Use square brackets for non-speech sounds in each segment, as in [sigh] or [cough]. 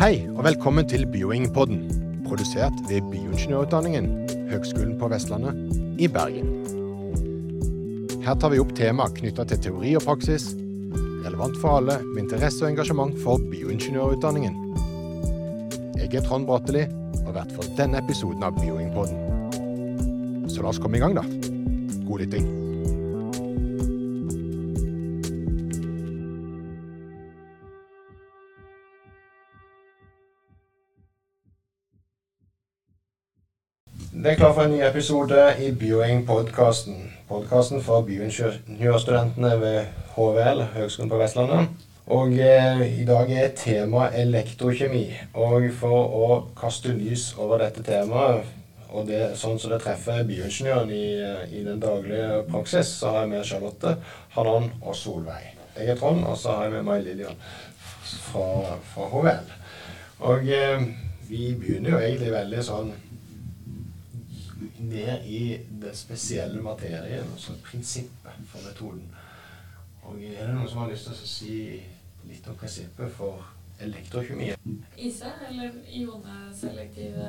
Hei, og velkommen til Bioingpodden, produsert ved Bioingeniørutdanningen, Høgskolen på Vestlandet i Bergen. Her tar vi opp tema knytta til teori og praksis, relevant for alle med interesse og engasjement for bioingeniørutdanningen. Jeg er Trond Bratteli, og vert for denne episoden av Bioingpodden. Så la oss komme i gang, da. God lytting. Det er klart for en ny episode i Bioing-podkasten. Podkasten for bioingeniørstudentene ved HVL, Høgskolen på Vestlandet. Og eh, i dag er tema elektrokjemi. Og for å kaste lys over dette temaet, og det, sånn som det treffer bioingeniøren i, eh, i den daglige praksis, så har jeg med Charlotte, Hanan og Solveig. Jeg er Trond, og så har jeg med meg Lillian fra, fra HVL. Og eh, vi begynner jo egentlig veldig sånn ned i den spesielle materien, altså prinsippet for metoden. Og er det noen som har lyst til å si litt om prinsippet for elektrokjemi? ISA, eller ioneselektive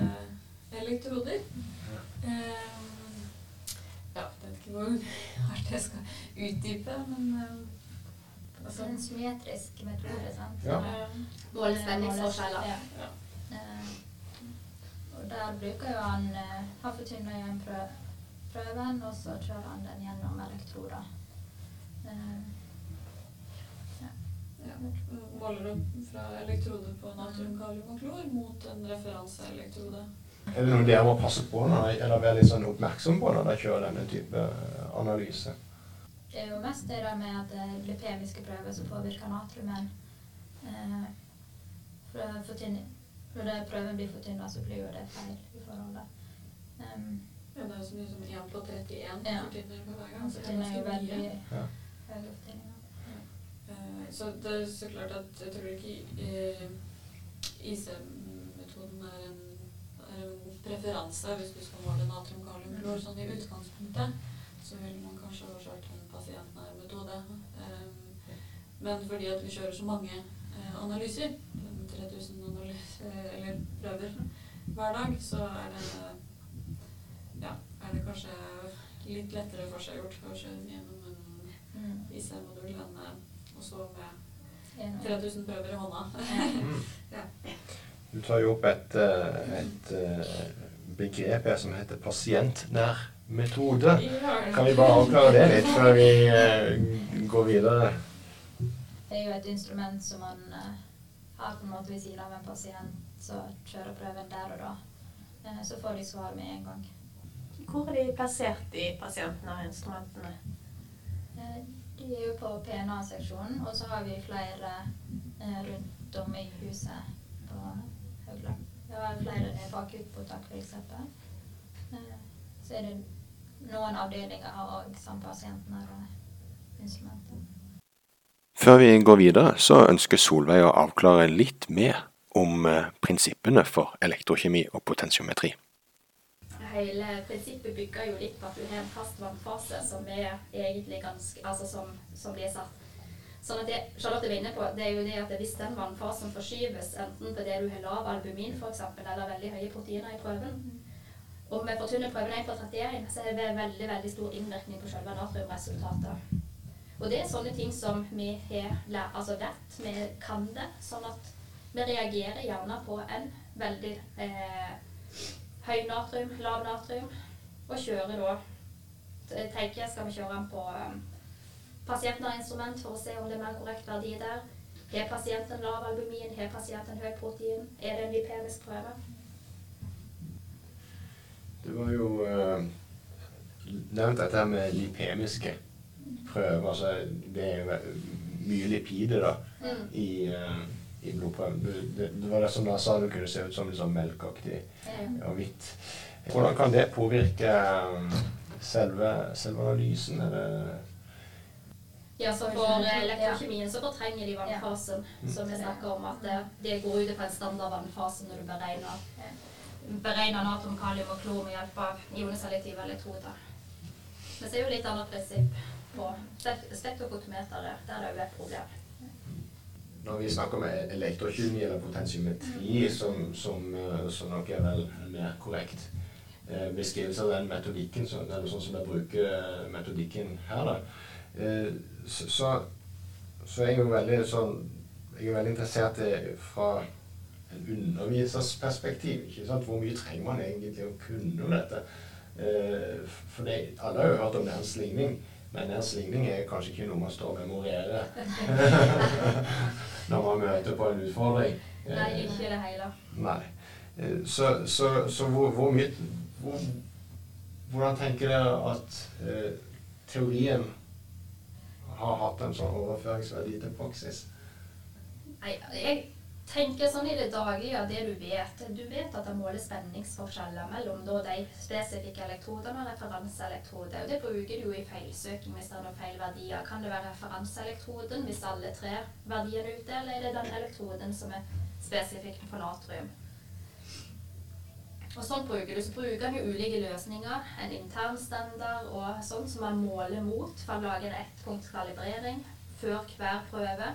elektroder. Ja. Eh, ja, jeg vet ikke hvor hardt jeg skal utdype, men eh, Altså en symmetrisk metode, sant? Ja. Målespenningsforskjeller. Ja. Ja. Og der bruker jo han eh, Han fortynner jo prø prøven, og så kjører han den gjennom elektroder. Eh, ja. Måler opp fra elektrode på natrium, kalium og klor mot en referanseelektrode. Er det noe dere må passe på når, eller være litt sånn oppmerksom på når dere kjører denne type eh, analyse? det er jo mest det der med at det blir lipemiske prøver som påvirker natriumen. Eh, for fortynning, når det prøven blir fortynna, så blir jo det feil i forholdet. Um, Ja, det er jo så mye som 1 på 31 Ja. fortynner på hver gang. så det er ganske veldig mye. Ja. høye fortynninger. Eh, Så det er så klart at jeg tror ikke uh, IC-metoden er en, er en preferanse hvis du skal måle natrium, kalium, klor sånn i utgangspunktet. Så vil man kanskje ha kjørt en pasientnær metode. Um, Men fordi at vi kjører så mange uh, analyser, 3000 analyser, eller prøver hver dag, så er det ja, er det kanskje litt lettere for å kjøre gjennom en Mm. IC-modul enn eh, og så med 3000 prøver i hånda. [laughs] Ja. Du tar jo opp et, eh, et eh, begrep her som heter pasientnær metode. Kan vi bare avklare det litt før vi eh, går videre? Det er jo et instrument som man har på en måte ved siden av en pasient, så kjører prøven der og da. Eh, så får de svar med en gang. Hvor er de plassert, de pasientene og instrumentene? Eh, de er jo på PNA-seksjonen, og så har vi flere eh, rundt om i huset på Høgla. Vi har flere nede på akuttmottak f.eks. Så er det noen avdelinger har òg sampasientene og instrumenter. Før vi går videre, så ønsker Solveig å avklare litt mer om eh, prinsippene for elektrokjemi og potensiometri. Hele prinsippet bygger jo litt på at du har en fast vannfase som er egentlig ganske Altså som, som blir satt. Sånn at det Charlotte var inne på, det er jo det at hvis den vannfasen forskyves, enten fordi du har lav albumin f.eks., eller veldig høye proteiner i prøven Om vi fortynner prøven 1 på 31, så er det veldig veldig stor innvirkning på selve natriumresultatet. Og det er sånne ting som vi har lært, altså vet, vi kan det. Sånn at vi reagerer gjerne på en veldig eh, høy natrium, lav natrium, og kjører da tenker jeg skal vi kjøre den på um, pasientnære instrument for å se om det er mer korrekt verdi der. Har pasienten lav albumin? Har pasienten høy protein? Er det en lipemisk prøve? Det var jo uh, nevnt dette med lipemiske prøver. Altså, det er jo mye lipide da, Mm. i, uh, i blodprøven. Du- Det, det var det som da sa det kunne se ut som litt sånn melkeaktig mm. og hvitt. Hvordan kan det påvirke eh, selve, selve analysen? Er det Ja, så for eh, elektrokjemien så fortrenger de vannfasen, Ja. som vi snakker om at det, det går ut fra en standard vannfase når du beregner, beregner natrium, kalium og klor med hjelp av ioneselektive elektroder. Men så er jo litt annet prinsipp på spektrofotometeret. Der er det jo et problem. når vi snakker om elektrokjemi eller potensiometri, som, som, eh, som nok er vel mer korrekt eh, beskrivelse av den metodikken, eller sånn som jeg bruker eh, metodikken her, da, så, så, er jeg jo veldig sånn Jeg er veldig interessert i fra en undervisers perspektiv. ikke sant? Hvor mye trenger man egentlig å kunne om dette? For det, alle har jo hørt om dens ligning. Men en ligning er kanskje ikke noe man står og memorerer [laughs] når man møter på en utfordring. Nei, ikke i det hele. Nei. Eh, Så, så, så hvor, hvor mye hvor, Hvordan tenker dere at eh, teorien har hatt en sånn overføringsverdi til praksis? Nei, jeg tenker sånn i det daglige, det du vet. Du vet at det måler spenningsforskjeller mellom de spesifikke elektrodene og referanseelektroder. Det bruker du i feilsøking hvis det er noen feil verdier. Kan det være referanseelektroden hvis alle tre verdiene er ute, eller er det den elektroden som er spesifikk for natrium? Og sånn bruker du. Så bruker du ulike løsninger. En intern standard og sånn som man måler mot. For å lage en ettpunktskalibrering før hver prøve.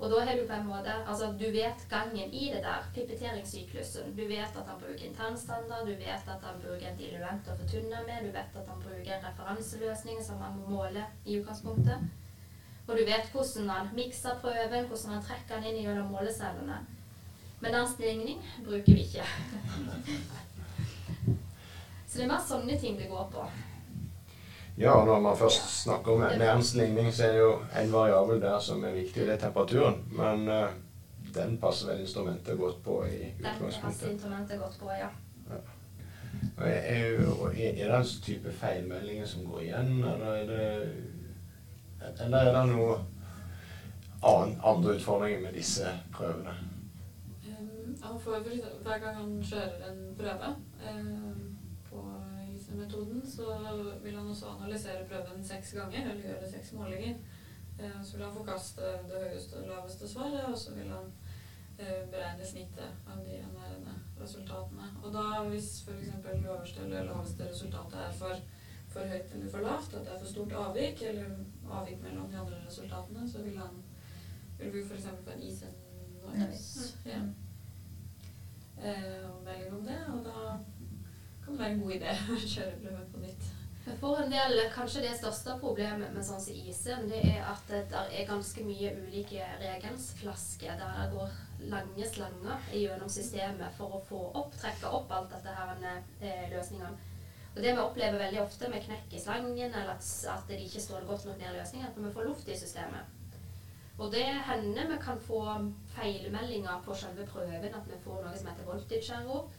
Og da har du på en måte Altså, du vet gangen i det der, pipetteringssyklusen. Du vet at han bruker internstandard, du vet at han bruker en diluent å fortynne med, du vet at han bruker en referanseløsning som han må måle i utgangspunktet. Og du vet hvordan han mikser prøven, hvordan han trekker den inn gjennom målecellene. Men den stigning bruker vi ikke. [laughs] Så det er mer sånne ting det går på. Ja, og når man først snakker om nærens ligning, så er det jo en variabel der som er viktig, det er temperaturen. Men uh, den passer vel instrumentet godt på i utgangspunktet. Den passer instrumentet godt på, ja. Og Er, er, det en type feilmeldinger som går igjen, eller er det Eller er det noe annen, andre utfordringer med disse prøvene? Um, han får for hver gang han kjører en prøve um, på ISO-metoden, så vil han også analysere prøven seks ganger, eller gjøre seks målinger. Uh, så vil han forkaste det høyeste og laveste svaret, og så vil han uh, beregne snittet av de nærende resultatene. Og da hvis f.eks. øverste eller laveste resultatet er for, for høyt eller for lavt, at det er for stort avvik, eller avvik mellom de andre resultatene, så vil han vil vi f.eks. få en ISN-noise ja. eh, melding om det, og da kan være en god idé å kjøre prøve på nytt. For en del, kanskje det største problemet med sånn som isen, det er at det er ganske mye ulike regelsflasker der det går lange slanger gjennom systemet for å få opp, trekke opp alt dette her eh, løsningene. Og det vi opplever veldig ofte med knekk i slangen, eller at, at det ikke står godt nok ned i løsningen, er at vi får luft i systemet. Og det hender vi kan få feilmeldinger på selve prøven, at vi får noe som heter voltage error.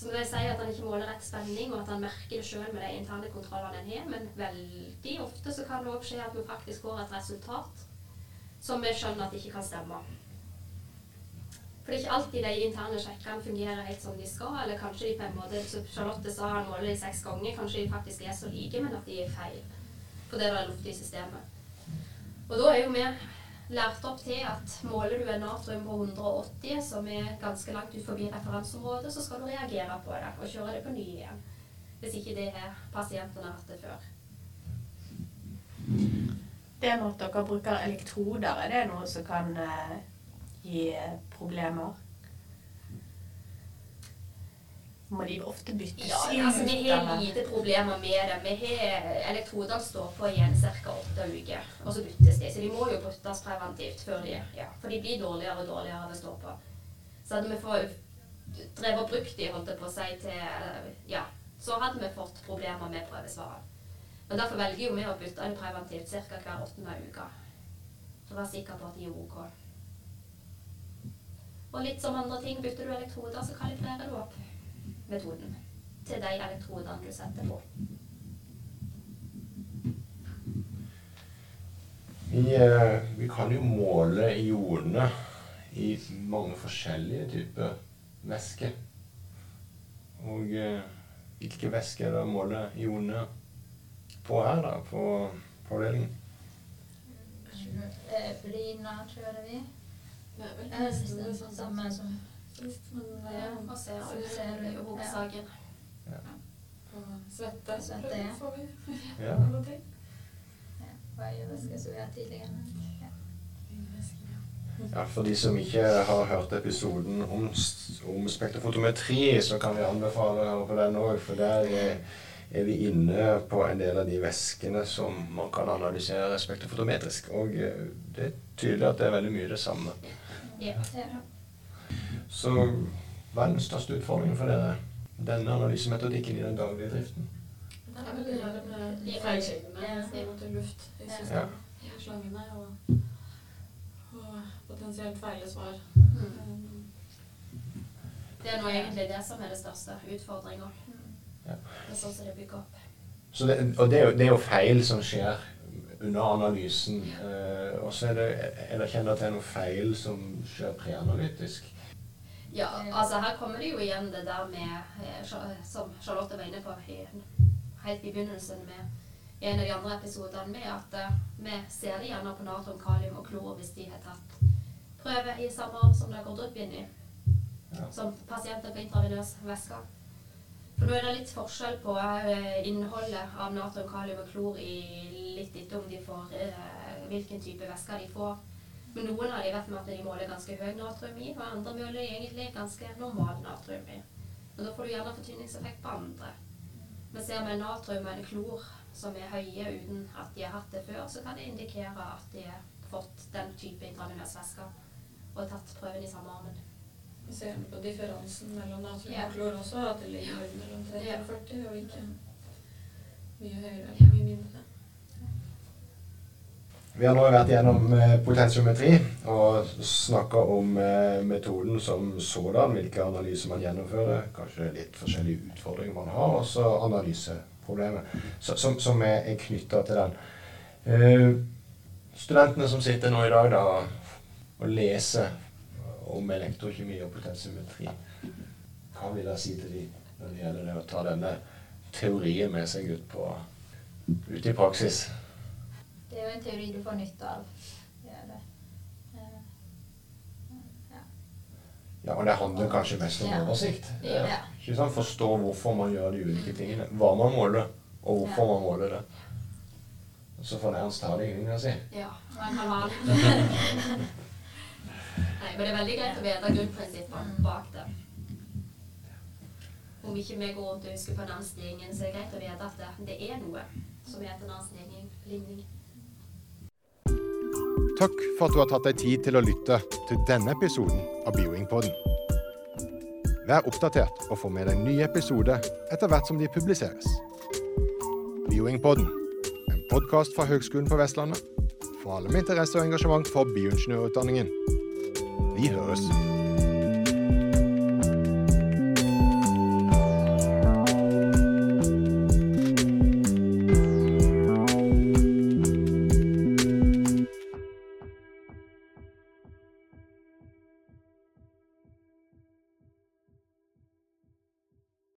Som vil si at han ikke måler rett spenning, og at han merker det sjøl med de interne kontrollene en har. Men veldig ofte så kan det òg skje at vi faktisk får et resultat som vi skjønner at ikke kan stemme. For det er ikke alltid de interne sjekkene fungerer helt som de skal, eller kanskje de på en måte, som Charlotte sa, han måler de seks ganger, kanskje de faktisk er så like, men at de er feil. Fordi det er luft i systemet. Og da er jo vi lært opp til at måler du en natrium på 180, som er ganske langt ut forbi referanseområdet, så skal du reagere på det og kjøre det på ny igjen. Hvis ikke det har pasientene hatt det før. Det med at dere bruker elektroder, er det noe som kan eh, gi problemer? Må de ofte byttes Ja, ut? altså Vi har lite problemer med det. Vi har Elektrodene står på igjen ca. åtte uker, og så byttes de. Så de må jo byttes preventivt før de ja, For de blir dårligere og dårligere av å stå på. Så hadde vi fått drevet og brukt de, holdt jeg på å si, til Ja, så hadde vi fått problemer med prøvesvarene. Men derfor velger jo vi å bytte dem preventivt ca. hver åttende uke. For å være sikker på at de er OK. Og litt som andre ting, bytter du elektroder, så kalibrerer du opp metoden til de elektrodene du setter på. Vi, eh, vi kan jo måle ionene i mange forskjellige typer væske. Og eh, hvilke væske er det å måle ionene på her, da? På, på avdelingen? Brina kjører vi. Det er vel det Samme samme som sist, men Ja, eh, og ser så ser det er jo hovedsaken. på svette, Svette, ja. får vi Ja. ja, hva gjør væske som vi har tidligere. Ja. Ja. Ja, For de som ikke har hørt episoden om, om spektrofotometri, så kan vi anbefale å høre på den òg. For der er, er vi inne på en del av de væskene som man kan analysere spektrofotometrisk. Og eh, det er tydelig at det er veldig mye det samme. Ja. Ja. Så hva er den største utfordringen for dere? Denne analysemetodikken i den daglige driften? Det er vel det der med Ja. feilkildene Ja. forhold til luft i Ja. systemet. Slangene og, og potensielt feile svar. Mm. Det er nå egentlig det som er det største utfordringa. Ja. Det er sånn som det bygger opp. Det, og det er, jo, det er jo feil som skjer under analysen. Eh, og så er det Er dere kjent at det er noe feil som skjer preanalytisk? Ja, altså her kommer det jo igjen det der med, eh, som Charlotte var inne på i, helt i begynnelsen med i en av de andre episodene, med at eh, vi ser det gjerne på natrium, kalium og klor hvis de har tatt prøve i samme arm som det gått drypp inn i, Ja. som pasienter på intravenøs væske. For nå er det litt forskjell på eh, innholdet av natrium, kalium og klor i litt etter om de får eh, hvilken type væske de får. Men noen av de vet at de måler ganske høy natrium i, og andre måler egentlig ganske normal natrium i. Men da får du gjerne fortynningseffekt på andre. Men ser vi natrium eller klor som er høye uten at de har hatt det før, så kan det indikere at de har fått den type intravenøs væske og tatt prøven i samme armen. Vi ser på differansen mellom natrium Ja. og klor også, at det ligger mellom 30 og 40, og ikke mye høyere eller mye mindre. Vi har nå vært gjennom potensiometri og snakka om eh, metoden som sådan, hvilke analyser man gjennomfører, kanskje litt forskjellige utfordringer man har, og så analyseproblemet som, som er knytta til den. Eh, studentene som sitter nå i dag da, og leser om elektrokjemi og potensiometri, hva vil dere si til dem når det gjelder det å ta denne teorien med seg ut, på, ut i praksis? Det er jo en teori du får nytte av. Det er det. Eh, Ja. Ja, og det handler kanskje mest om oversikt. Ja. Ja. Ikke sant? Forstå hvorfor man gjør de ulike tingene. Hva man måler, og hvorfor man måler det. Og Så får Ernst ta det ingen si. Ja, man kan ha den. [laughs] Nei, men det er veldig greit å vite grunnprinsippene bak det. Om ikke vi går rundt og husker på navnstigningen, så er det greit å vite at det, det er noe som heter navnstigning. Takk for at du har tatt deg tid til å lytte til denne episoden av Bioingpodden. Vær oppdatert og få med deg nye episoder etter hvert som de publiseres. Bioingpodden, en podkast fra Høgskolen på Vestlandet for alle med interesse og engasjement for bioingeniørutdanningen. Vi høres.